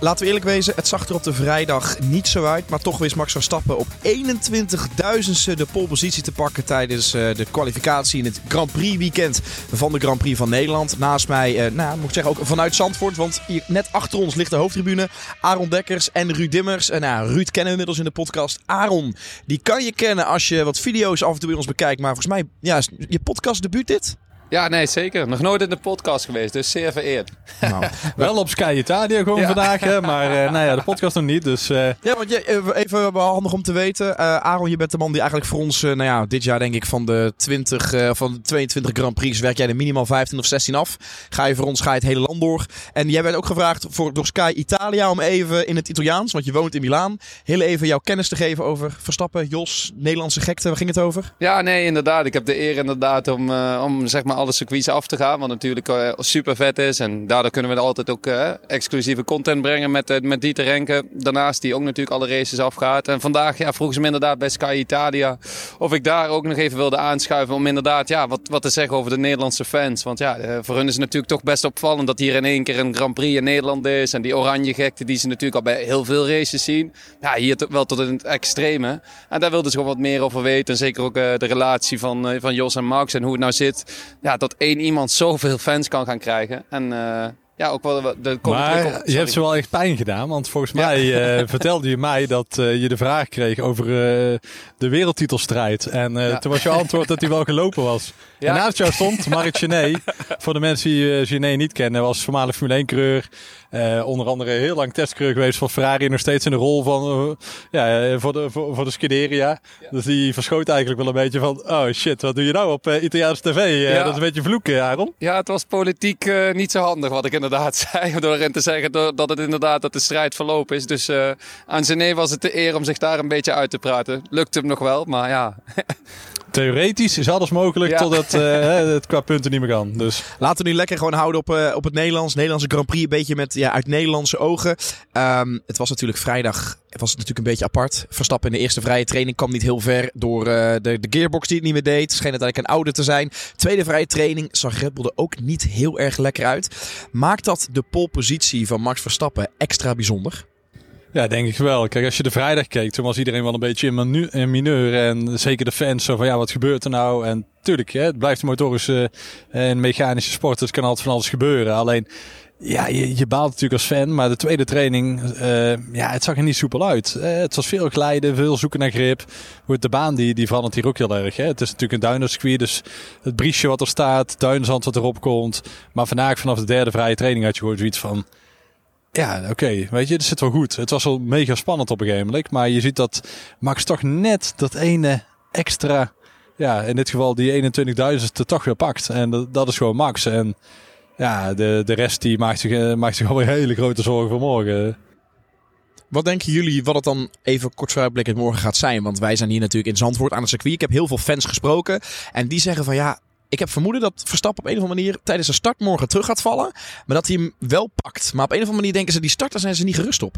laten we eerlijk wezen, het zag er op de vrijdag niet zo uit. Maar toch wist Max Verstappen op 21.000ste de polepositie te pakken tijdens uh, de kwalificatie in het Grand Prix weekend van de Grand Prix van Nederland. Naast mij, uh, nou moet ik zeggen, ook vanuit Zandvoort. Want hier net achter ons ligt de hoofdtribune. Aaron Dekkers en Ruud Dimmers. En nou, Ruud kennen we inmiddels in de podcast. Aaron, die kan je kennen als je wat video's af en toe bij ons bekijkt. Maar volgens mij, ja, je podcastdebuut dit? Ja, nee, zeker. Nog nooit in de podcast geweest, dus zeer vereerd. Nou, wel op Sky Italia gewoon vandaag, hè, maar uh, nou ja, de podcast nog niet. Dus, uh... Ja, want je, even handig om te weten. Uh, Aaron, je bent de man die eigenlijk voor ons, nou ja, dit jaar denk ik van de 20, van de 22 Grand Prix werk jij er minimaal 15 of 16 af. Ga je voor ons, ga je het hele land door. En jij werd ook gevraagd voor, door Sky Italia om even in het Italiaans, want je woont in Milaan, heel even jouw kennis te geven over Verstappen, Jos, Nederlandse gekte. Waar ging het over? Ja, nee, inderdaad. Ik heb de eer inderdaad om, om zeg maar alle circuits af te gaan. Wat natuurlijk uh, super vet is. En daardoor kunnen we altijd ook uh, exclusieve content brengen met, uh, met Dieter Renke. Daarnaast die ook natuurlijk alle races afgaat. En vandaag ja, vroeg ze me inderdaad bij Sky Italia of ik daar ook nog even wilde aanschuiven. Om inderdaad ja, wat, wat te zeggen over de Nederlandse fans. Want ja, voor hun is het natuurlijk toch best opvallend dat hier in één keer een Grand Prix in Nederland is. En die oranje gekte die ze natuurlijk al bij heel veel races zien. Ja, hier wel tot in het extreme. En daar wilden ze gewoon wat meer over weten. En zeker ook de relatie van, van Jos en Max en hoe het nou zit. Ja, dat één iemand zoveel fans kan gaan krijgen. En uh, ja, ook wel de Maar je hebt ze wel echt pijn gedaan. Want volgens mij uh, vertelde je mij dat uh, je de vraag kreeg over de wereldtitelstrijd. En ja. toen was je antwoord dat hij wel gelopen was. Ja. En naast jou stond Marit Genet. Voor de mensen die Genet niet kennen, was voormalig Formule 1 coureur. Uh, onder andere heel lang testcoureur geweest voor Ferrari. Nog steeds in de rol van, uh, ja, voor de, voor, voor de Scuderia. Ja. Dus die verschoot eigenlijk wel een beetje van, oh shit, wat doe je nou op uh, Italiaanse tv? Ja. Dat is een beetje vloeken, Aaron. Ja, het was politiek niet zo handig wat ik inderdaad zei. Door erin te zeggen dat het inderdaad dat de strijd verlopen is. Dus aan Gené was het de eer om zich daar een beetje uit te praten. Lukte hem nog wel, maar ja. Theoretisch is alles mogelijk ja. totdat uh, het qua punten niet meer kan. Dus. Laten we nu lekker gewoon houden op, uh, op het Nederlands. Nederlandse Grand Prix een beetje met, ja, uit Nederlandse ogen. Um, het was natuurlijk vrijdag was het natuurlijk een beetje apart. Verstappen in de eerste vrije training kwam niet heel ver door uh, de, de gearbox die het niet meer deed. Scheen uiteindelijk een oude te zijn. Tweede vrije training zag Red Bull er ook niet heel erg lekker uit. Maakt dat de polepositie van Max Verstappen extra bijzonder? Ja, denk ik wel. Kijk, als je de vrijdag keek, toen was iedereen wel een beetje in, menu, in mineur. En zeker de fans zo van, ja, wat gebeurt er nou? En tuurlijk, hè, het blijft een motorische en mechanische sport. Dus kan altijd van alles gebeuren. Alleen, ja, je, je baalt natuurlijk als fan. Maar de tweede training, uh, ja, het zag er niet soepel uit. Uh, het was veel glijden, veel zoeken naar grip. Hoe de baan, die, die verandert hier ook heel erg. Hè? Het is natuurlijk een duinerscreen, dus het briesje wat er staat, duinzand wat erop komt. Maar vandaag, vanaf de derde vrije training, had je gewoon zoiets van... Ja, oké. Weet je, het zit wel goed. Het was wel mega spannend op een gegeven moment. Maar je ziet dat Max toch net dat ene extra... Ja, in dit geval die 21.000 toch weer pakt. En dat, dat, is gewoon Max. En ja, de, de rest die maakt zich, eh, maakt zich alweer hele grote zorgen voor morgen. Wat denken jullie wat het dan even kort vooruitblikkend morgen gaat zijn? Want wij zijn hier natuurlijk in Zandvoort aan het circuit. Ik heb heel veel fans gesproken. En die zeggen van ja, ik heb vermoeden dat Verstappen op een of andere manier tijdens de start morgen terug gaat vallen. Maar dat hij hem wel pakt. Maar op een of andere manier denken ze, die starter zijn ze niet gerust op.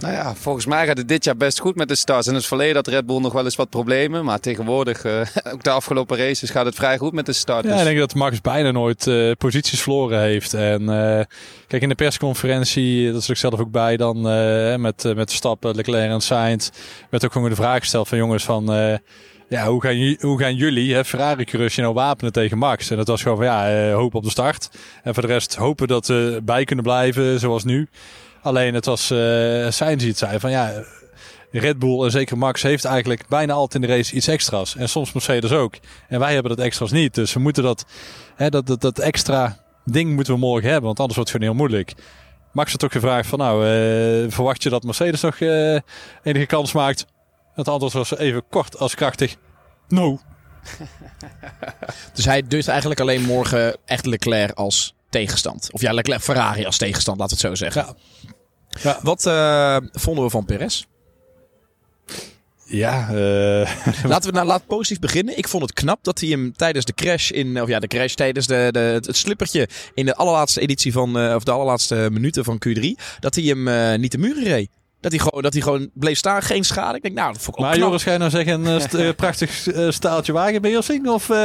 Nou ja, volgens mij gaat het dit jaar best goed met de starts. In het verleden had Red Bull nog wel eens wat problemen. Maar tegenwoordig, uh, ook de afgelopen races, gaat het vrij goed met de start. Ja, ik denk dat Max bijna nooit uh, posities verloren heeft. En uh, kijk, in de persconferentie, dat is ik zelf ook bij dan, met, met Stappen, Leclerc en Sainz, werd ook gewoon de vraag gesteld van jongens van... Ja, hoe gaan, hoe gaan jullie, hè, Ferrari Crusje, nou wapenen tegen Max? En dat was gewoon van ja, uh, hoop op de start. En voor de rest hopen dat we bij kunnen blijven zoals nu. Alleen het was, uh, Sainz het zei van ja, Red Bull en zeker Max heeft eigenlijk bijna altijd in de race iets extra's. En soms Mercedes ook. En wij hebben dat extra's niet. Dus we moeten dat, hè, dat, dat, dat extra ding moeten we morgen hebben. Want anders wordt het gewoon heel moeilijk. Max had ook gevraagd van nou, uh, verwacht je dat Mercedes nog uh, enige kans maakt? Het antwoord was even kort als krachtig. No. dus hij dus eigenlijk alleen morgen echt Leclerc als tegenstand. Of ja, Leclerc Ferrari als tegenstand, laten we het zo zeggen. Ja. ja. Wat uh, vonden we van Perez? Ja, uh... laten we nou laat positief beginnen. Ik vond het knap dat hij hem tijdens de crash in, of ja, de crash tijdens de, de, het slippertje in de allerlaatste editie van, uh, of de allerlaatste minuten van Q3, dat hij hem uh, niet de muren reed. Dat hij, gewoon, dat hij gewoon bleef staan, geen schade. Ik denk, nou, dat vond ik ook Maar knap. Joris, ga je nou zeggen een st- eh, prachtig eh, staaltje wagenbeheersing? Of, eh,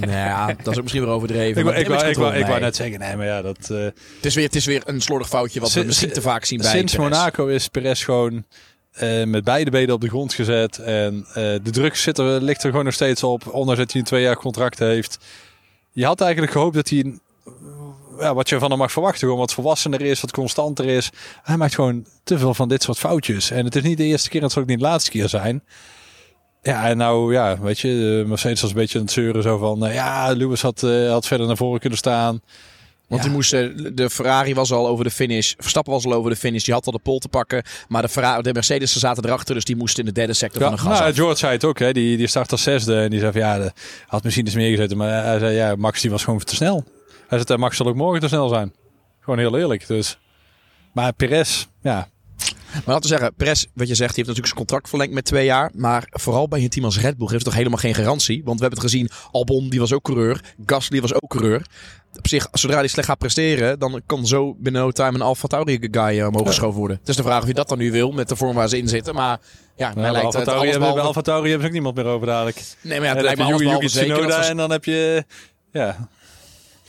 Nou ja, dat is ook misschien weer overdreven. ik, wou- ik, wou, ik, wou, ik net zeggen, nee, maar ja, dat... eh, Het is, weer, het is weer een slordig foutje wat we misschien te vaak zien bij Sinds. Monaco is Perez gewoon eh, met beide benen op de grond gezet. En eh, de druk zit er, ligt er gewoon nog steeds op. Ondanks dat hij een twee jaar contract heeft. Je had eigenlijk gehoopt dat hij... Ja, wat je van hem mag verwachten. Gewoon wat volwassener is, wat constanter is. Hij maakt gewoon te veel van dit soort foutjes. En het is niet de eerste keer en het zal ook niet de laatste keer zijn. Ja, en nou ja, weet je, eh, Mercedes was een beetje aan het zeuren zo van... eh, ja, Lewis had, eh, had verder naar voren kunnen staan. Want Ja. die moesten, de Ferrari was al over de finish. Verstappen was al over de finish. Die had al de pole te pakken. Maar de, Ferrari, de Mercedes zaten erachter. Dus die moesten in de derde sector Ja, van de gas nou. George zei het ook, hè. Die, die start als zesde. En die zei van ja, de, had misschien iets meer gezeten. Maar hij zei ja, Max die was gewoon te snel. Hij zei, Max zal ook morgen te snel zijn. Gewoon heel eerlijk. Dus. Maar Perez, ja. Maar laten we zeggen, Perez, wat je zegt, die heeft natuurlijk zijn contract verlengd met twee jaar. Maar vooral bij een team als Red Bull geeft het toch helemaal geen garantie. Want we hebben het gezien, Albon die was ook coureur. Gasly was ook coureur. Op zich, zodra hij slecht gaat presteren, dan kan zo binnen no time een Alfa Tauri guy uh, omhoog geschoven worden. Het is de vraag of je dat dan nu wil met de vorm waar ze in zitten. Maar ja, mij Nou, lijkt Alfa het Tauri hebben, behalve... Alfa Tauri hebben ze ook niemand meer over dadelijk. Nee, maar ja, het lijkt me Yuki Tsunoda en dan heb je... Ja.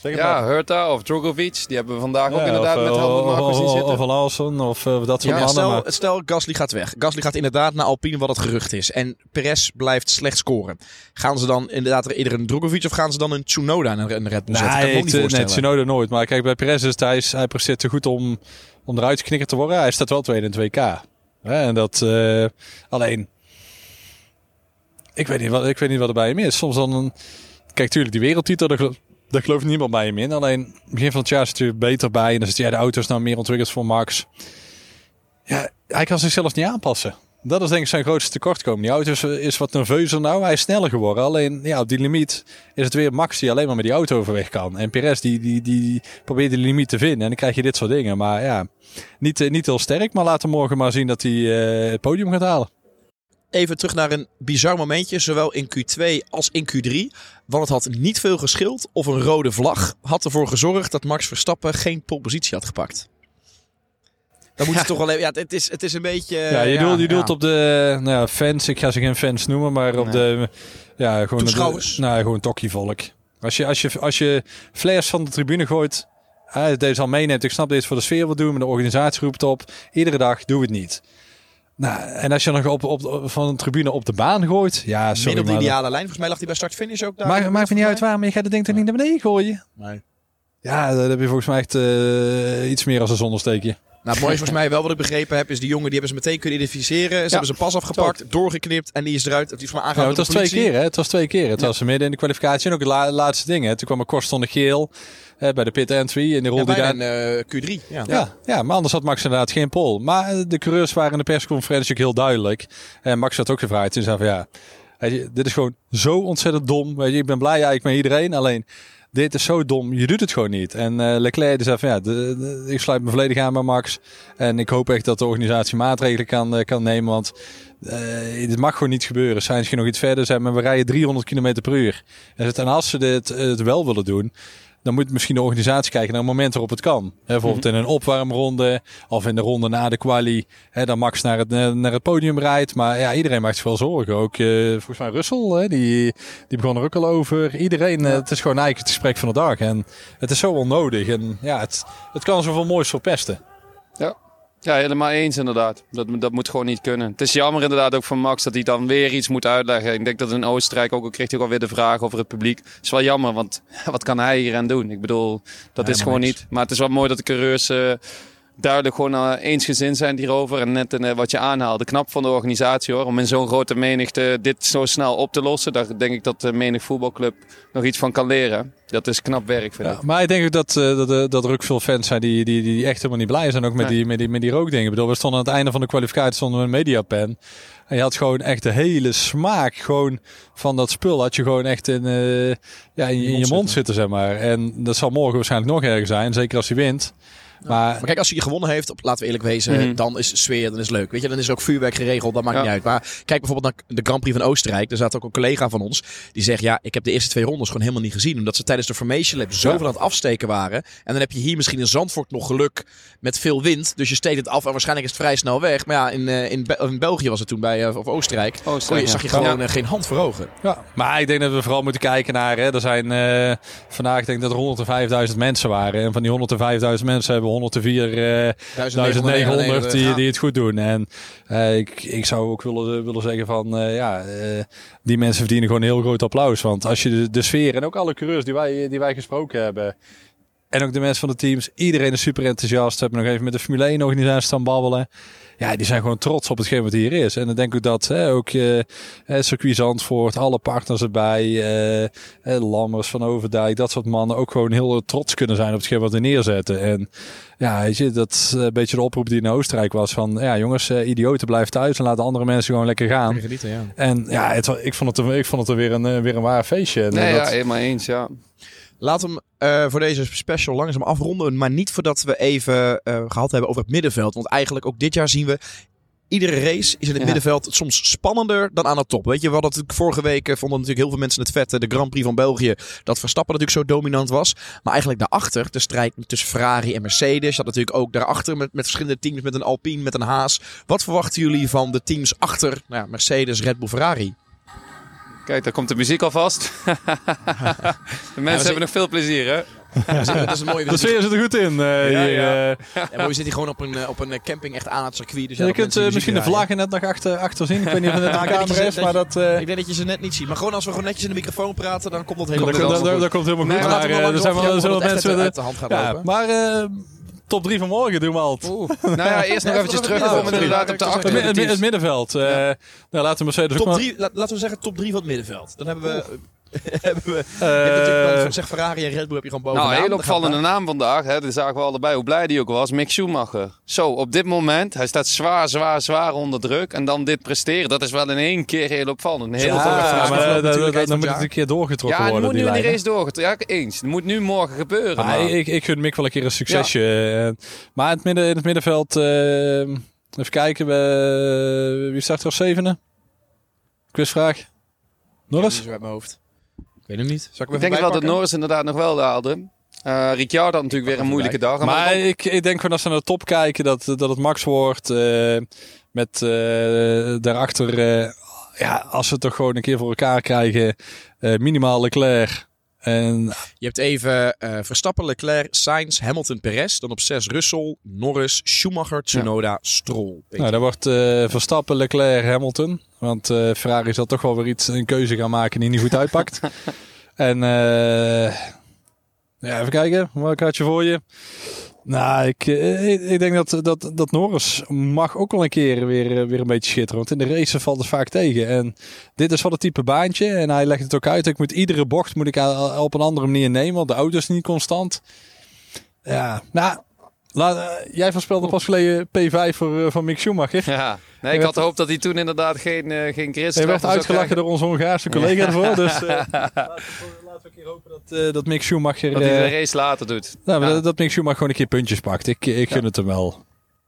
Zeg het Ja, maar. Hurta of Drogovic, die hebben we vandaag ook inderdaad of, met eh, Helmut Marko of, zien of, zitten. of Lawson of eh, dat soort Ja, mannen. stel, maar- stel Gasly gaat weg. Gasly gaat inderdaad naar Alpine, wat het gerucht is. En Perez blijft slecht scoren. Gaan ze dan inderdaad eerder een Drogovic of gaan ze dan een Tsunoda naar een Red Bull zetten? Kan ik Nee, ook niet nee. Tsunoda nooit. Maar kijk, bij Perez is het, hij, is, hij presteert te goed om, om eruit geknikkerd te worden. Hij staat wel tweede in het WK. Hè, en dat eh, alleen... Ik weet, niet wat, ik weet niet wat er bij hem is. Soms dan... Een, kijk, tuurlijk, die wereldtitel, daar, gelo- daar gelooft niemand bij hem in. Alleen, begin van het jaar zit hij er beter bij. En dan zit ja, de auto is nou meer ontwikkeld voor Max. Ja, hij kan zichzelf niet aanpassen. Dat is denk ik zijn grootste tekortkoming. Die auto is, is wat nerveuzer nou. Hij is sneller geworden. Alleen ja, op die limiet is het weer Max die alleen maar met die auto overweg kan. En Perez die, die, die probeert die limiet te vinden. En dan krijg je dit soort dingen. Maar ja, niet, eh, niet heel sterk. Maar laten we morgen maar zien dat hij eh, het podium gaat halen. Even terug naar een bizar momentje, zowel in Q2 als in Q3. Want het had niet veel geschild of een rode vlag had ervoor gezorgd dat Max Verstappen geen polepositie had gepakt. Dan moet je toch wel even, ja, het is, het is een beetje... Ja, je, doelt, je doelt op de nou ja, fans. Ik ga ze geen fans noemen. Maar op de... Ja, gewoon. De, nou, gewoon tokkievolk. Als je, als, je, als je flares van de tribune gooit... Hij deze al meeneemt. Ik snap dit voor de sfeer wil doen. Maar de organisatie roept op. Iedere dag doe het niet. Nou, en als je nog op, op, van een tribune op de baan gooit. Ja, sorry. Midden op de ideale lijn. Volgens mij lag hij bij start-finish ook daar. Maakt, maakt me niet uit waarom. Je gaat het ding toch niet naar beneden gooien? Nee. Ja, dat heb je volgens mij echt eh, iets meer als een zonnesteekje. Nou, het mooie is volgens mij wel wat ik begrepen heb, is die jongen die hebben ze meteen kunnen identificeren. Ze hebben zijn pas afgepakt, doorgeknipt en die is eruit. Die is van Ja, aangehouden het was twee keer, hè? Het was twee keer. Het was midden in de kwalificatie en ook het la- laatste ding. Hè? Toen kwam er Korstende geel eh, bij de pit entry en die rolde bijna daar. een eh, Q3. Ja. Ja, ja, maar anders had Max inderdaad geen pol. Maar eh, de coureurs waren in de persconferentie ook heel duidelijk. En Max had ook gevraagd. En zei van ja, dit is gewoon zo ontzettend dom. Weet je, ik ben blij eigenlijk met iedereen. Alleen, dit is zo dom. Je doet het gewoon niet. En eh, Leclerc zei van ja, ik sluit me volledig aan bij Max. En ik hoop echt dat de organisatie maatregelen kan, eh, kan nemen. Want eh, dit mag gewoon niet gebeuren. Zijn ze nog iets verder zijn, we rijden 300 km per uur. En als ze dit het wel willen doen, dan moet misschien de organisatie kijken naar een moment waarop het kan. Bijvoorbeeld in een opwarmronde of in de ronde na de quali. Hè, dan Max naar het, eh, naar het podium rijdt. Maar ja, iedereen maakt zich wel zorgen. Ook eh, volgens mij Russell, die, die begon er ook al over. Iedereen, eh, het is gewoon eigenlijk het gesprek van de dag. En het is zo onnodig. En ja, het, het kan zoveel moois verpesten. Ja, helemaal eens inderdaad. Dat, dat moet gewoon niet kunnen. Het is jammer inderdaad ook van Max dat hij dan weer iets moet uitleggen. Ik denk dat in Oostenrijk ook, al kreeg hij ook alweer de vraag over het publiek. Het is wel jammer, want wat kan hij hier aan doen? Ik bedoel, dat is gewoon niet. Maar het is wel mooi dat de coureurs eh, duidelijk gewoon uh, eensgezind zijn hierover. En net uh, wat je aanhaalde, knap van de organisatie hoor. Om in zo'n grote menigte dit zo snel op te lossen. Daar denk ik dat de menig voetbalclub nog iets van kan leren. Dat is knap werk vind Ja, ik. maar ik denk ook dat, dat, dat er ook veel fans zijn die, die, die echt helemaal niet blij zijn. Ook met, die, met, die, met die rookdingen. Ik bedoel, we stonden aan het einde van de kwalificatie stonden we een mediapen. En je had gewoon echt de hele smaak gewoon van dat spul. Had je gewoon echt in, uh, ja, in, in je mond zitten, zeg maar. En dat zal morgen waarschijnlijk nog erger zijn. Zeker als hij wint. Maar, Maar kijk, als hij gewonnen heeft, op, laten we eerlijk wezen, Mhm. dan is sfeer, dan is leuk. Weet je, dan is er ook vuurwerk geregeld, dat maakt Ja. niet uit. Maar kijk bijvoorbeeld naar de Grand Prix van Oostenrijk. Daar zat ook een collega van ons, die zegt, ja, ik heb de eerste twee rondes gewoon helemaal niet gezien. Omdat ze tijdens de Formation Lab zoveel aan het afsteken waren. En dan heb je hier misschien in Zandvoort nog geluk met veel wind. Dus je steekt het af en waarschijnlijk is het vrij snel weg. Maar ja, in, eh, in, Be- in België was het toen bij, eh, of Oostenrijk. Kon je, zag je gewoon eh, geen hand voor ogen. ja. maar ik denk dat we vooral moeten kijken naar. Hè, er zijn eh, vandaag denk ik dat er 105.000 mensen waren. En van die 105.000 mensen hebben 104. eh 1900 die, die het goed doen. En eh, ik, ik zou ook willen, willen zeggen van eh, ja, eh, die mensen verdienen gewoon een heel groot applaus. Want als je de, de sfeer en ook alle coureurs die wij, die wij gesproken hebben. En ook de mensen van de teams, iedereen is super enthousiast. We hebben nog even met de Formule 1 organisatie staan babbelen. Ja, die zijn gewoon trots op hetgeen wat hier is. En dan denk ik dat hè, ook eh, circuit Zandvoort, alle partners erbij, eh, eh, Lammers van Overdijk, dat soort mannen ook gewoon heel trots kunnen zijn op hetgeen wat we neerzetten. En ja, weet je, dat is een beetje de oproep die in Oostenrijk was van, ja jongens, eh, idioten blijven thuis en laten andere mensen gewoon lekker gaan. Genieten, ja. En ja, het, ik vond het, ik vond het er weer een, eh, weer een waar feestje. En, Nee, ja, helemaal eens, ja. Laat hem eh, voor deze special langzaam afronden. Maar niet voordat we even eh, gehad hebben over het middenveld. Want eigenlijk ook dit jaar zien we. Iedere race is in het Ja. middenveld soms spannender dan aan de top. Weet je, we hadden natuurlijk vorige week eh, vonden natuurlijk heel veel mensen het vet. eh, De Grand Prix van België. Dat Verstappen natuurlijk zo dominant was. Maar eigenlijk daarachter, de strijd tussen Ferrari en Mercedes. Je had natuurlijk ook daarachter met, met verschillende teams. Met een Alpine, met een Haas. Wat verwachten jullie van de teams achter nou ja, Mercedes, Red Bull, Ferrari? Kijk, daar komt de muziek alvast. de mensen hebben nog veel plezier, hè? dat is een mooie de sfeer zit er goed in. eh, Ja, hier, ja. eh. Ja, maar we zitten hier gewoon op een, eh, op een camping echt aan het circuit. Dus ja, je dat kunt misschien de vlaggen net nog achter, achter zien. Ik weet niet of het net aan de niet camera is, je- maar dat... Ik denk dat je ze net niet ziet. Maar gewoon als we gewoon netjes in de microfoon praten, dan komt dat helemaal dat, komt dat, goed. dat, dat komt helemaal Nee, goed. Maar Maar er zijn wel mensen... uit de hand lopen. maar eh, top 3 van morgen doen we al. Oeh. Nou ja, eerst nog eventjes terugkomen sorry. inderdaad Ja, op de ik Het, middenveld. eh nou, laten we Mercedes Top maar- drie, la- laten we zeggen top 3 van het middenveld. Dan hebben we... hebben we Eh, dan, zeg Ferrari en Red Bull heb je gewoon bovenaan. Nou, een heel opvallende naam vandaag. Hè, dat zagen we allebei hoe blij die ook was. Mick Schumacher. Zo, op dit moment. Hij staat zwaar, zwaar, zwaar onder druk. En dan dit presteren. Dat is wel in één keer heel opvallend. Een heel Ja, Ja, maar eh, dan moet het het een keer doorgetrokken Ja, het worden. moet nu die in die lijnen. race doorgetrokken. Ja, eens. Het moet nu morgen gebeuren. Maar ik, ik gun Mick wel een keer een succesje. eh. maar in het, midden, in het middenveld, eh, even kijken, we, wie staat er als zevende? Quizvraag. Norris? Mijn hoofd. Ik weet hem niet. Zal ik Ik denk wel dat? Norris inderdaad nog wel haalde. Eh Ricciardo had natuurlijk weer een moeilijke dag. Maar ik, ik denk gewoon als we naar de top kijken, dat, dat het Max wordt. eh, met eh, daarachter, eh, ja, als we het toch gewoon een keer voor elkaar krijgen, eh, minimaal Leclerc. En Je hebt even eh, Verstappen, Leclerc, Sainz, Hamilton, Perez. Dan op 6 Russell, Norris, Schumacher, Tsunoda, Stroll. nou, dan wordt eh, Verstappen, Leclerc, Hamilton. Want eh, Ferrari zal toch wel weer iets, een keuze gaan maken die niet goed uitpakt. en eh, ja, even kijken, welk had je voor je? Nou, ik, eh, ik, ik denk dat, dat, dat Norris mag ook wel een keer weer, weer een beetje schitteren. Want in de race valt het vaak tegen. En dit is wel het type baantje. En hij legt het ook uit. Ik moet iedere bocht moet ik op een andere manier nemen. Want de auto is niet constant. Ja, nou... Laat, jij voorspelde pas geleden P5 voor, van Mick Schumacher. Ja, nee, ik had gehoopt dat hij toen inderdaad geen, uh, geen grid Hij werd uitgelachen door onze Hongaarse collega ervoor. Dus eh, laten, we, laten we een keer hopen dat, eh, dat Mick Schumacher... Dat hij de race later doet. nou, Ja. dat, dat Mick Schumacher gewoon een keer puntjes pakt. Ik, ik gun het hem wel.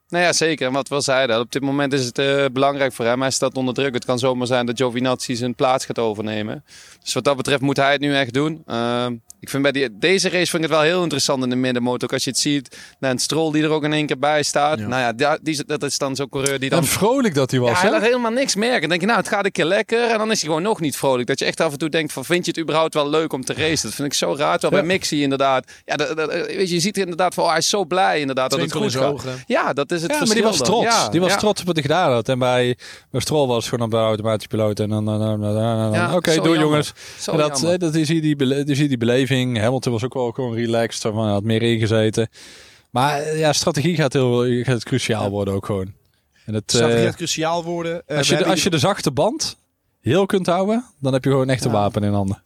Nou ja, zeker. En wat we al zeiden, op dit moment is het eh, belangrijk voor hem. Hij staat onder druk. Het kan zomaar zijn dat Giovinazzi zijn plaats gaat overnemen. Dus wat dat betreft moet hij het nu echt doen. Ehm, ik vind bij die, deze race vind ik het wel heel interessant in de middenmotor. Ook als je het ziet, nou, een Stroll die er ook in één keer bij staat. Ja. Nou ja, die, die- dat is dan zo'n coureur die dan... En vrolijk dat hij was. Ja, hij laat helemaal niks merken. Dan denk je, nou, het gaat een keer lekker. En dan is hij gewoon nog niet vrolijk. Dat je echt af en toe denkt van, vind je het überhaupt wel leuk om te racen? Dat vind ik zo raar. Terwijl Ja. bij Mixie inderdaad... Ja, dat, dat- weet je, je ziet inderdaad van, oh, hij is zo blij inderdaad dat het goed gaat. Ja, dat is het Ja, maar die was trots. Die was trots op wat hij gedaan had. En bij, bij Stroll was het gewoon op de automatische piloot. En dan, dan, dan, oké, jammer. jongens. En dat, eh, dat is hier die, dus hier die beleving. Hamilton was ook wel gewoon relaxed. Van, hij had meer ingezeten. Maar eh, ja, strategie gaat, heel, gaat cruciaal worden ook gewoon. En het, Strategie eh, gaat cruciaal worden. Eh, als, je de, als je de zachte band heel kunt houden, dan heb je gewoon echt een Ja. wapen in handen.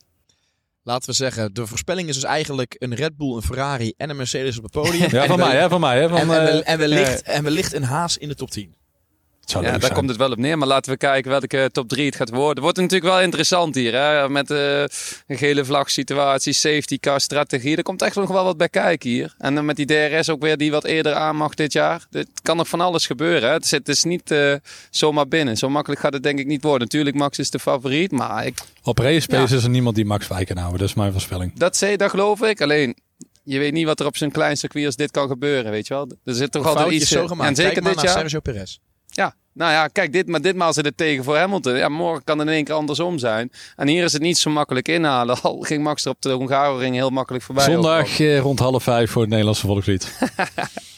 Laten we zeggen, de voorspelling is dus eigenlijk een Red Bull, een Ferrari en een Mercedes op het podium. Ja, van mij, hè, van mij. Hè, van, En, en, eh, we- en wellicht, en wellicht een Haas in de top 10. Zou Ja, leuk daar zijn. komt het wel op neer. Maar laten we kijken welke top 3 het gaat worden. Het wordt natuurlijk wel interessant hier. Hè? Met eh, een gele vlag situatie, safety car strategie. Er komt echt nog wel wat bij kijken hier. En dan met die DRS ook weer die wat eerder aan mag dit jaar. Het kan nog van alles gebeuren. Hè? Het, is, het is niet eh, zomaar binnen. Zo makkelijk gaat het denk ik niet worden. Natuurlijk, Max is de favoriet. Maar ik, Op race pace Ja. is er niemand die Max bij kan houden. Dat is mijn voorspelling. dat, zei, dat geloof ik. Alleen... Je weet niet wat er op zo'n klein circuit als dit kan gebeuren, weet je wel. Er zit toch altijd iets... zo eh, gemaakt. En zeker Kijk maar dit naar jaar. Sergio Perez. Ja, nou ja, kijk, dit, maar ditmaal zit het tegen voor Hamilton. Ja, morgen kan het in één keer andersom zijn. En hier is het niet zo makkelijk inhalen. Al ging Max er op de Hungaroring heel makkelijk voorbij. Zondag eh, rond half vijf voor het Nederlandse volkslied.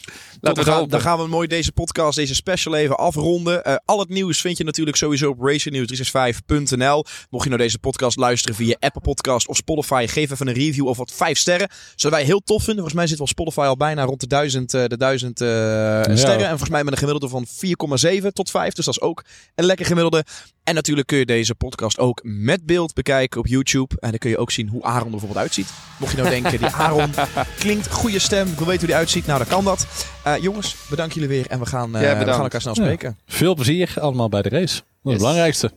Laten we dan, gaan, dan hopen. gaan we mooi deze podcast, deze special even afronden. Eh, al het nieuws vind je natuurlijk sowieso op racingnews365.nl. Mocht je nou deze podcast luisteren via Apple Podcast of Spotify, geef even een review of wat vijf sterren. Zouden wij heel tof vinden. Volgens mij zit wel Spotify al bijna rond de duizend, eh, de duizend eh, sterren. En volgens mij met een gemiddelde van 4,7 tot 5. Dus dat is ook een lekker gemiddelde. En natuurlijk kun je deze podcast ook met beeld bekijken op YouTube. En dan kun je ook zien hoe Aaron er bijvoorbeeld uitziet. Mocht je nou denken, die Aaron klinkt goede stem. Ik wil weten hoe die uitziet. Nou, dan kan dat. Eh, jongens, bedankt jullie weer. En we gaan, eh, Ja, we gaan elkaar snel Ja. spreken. Veel plezier allemaal bij de race. Dat is Yes. het belangrijkste.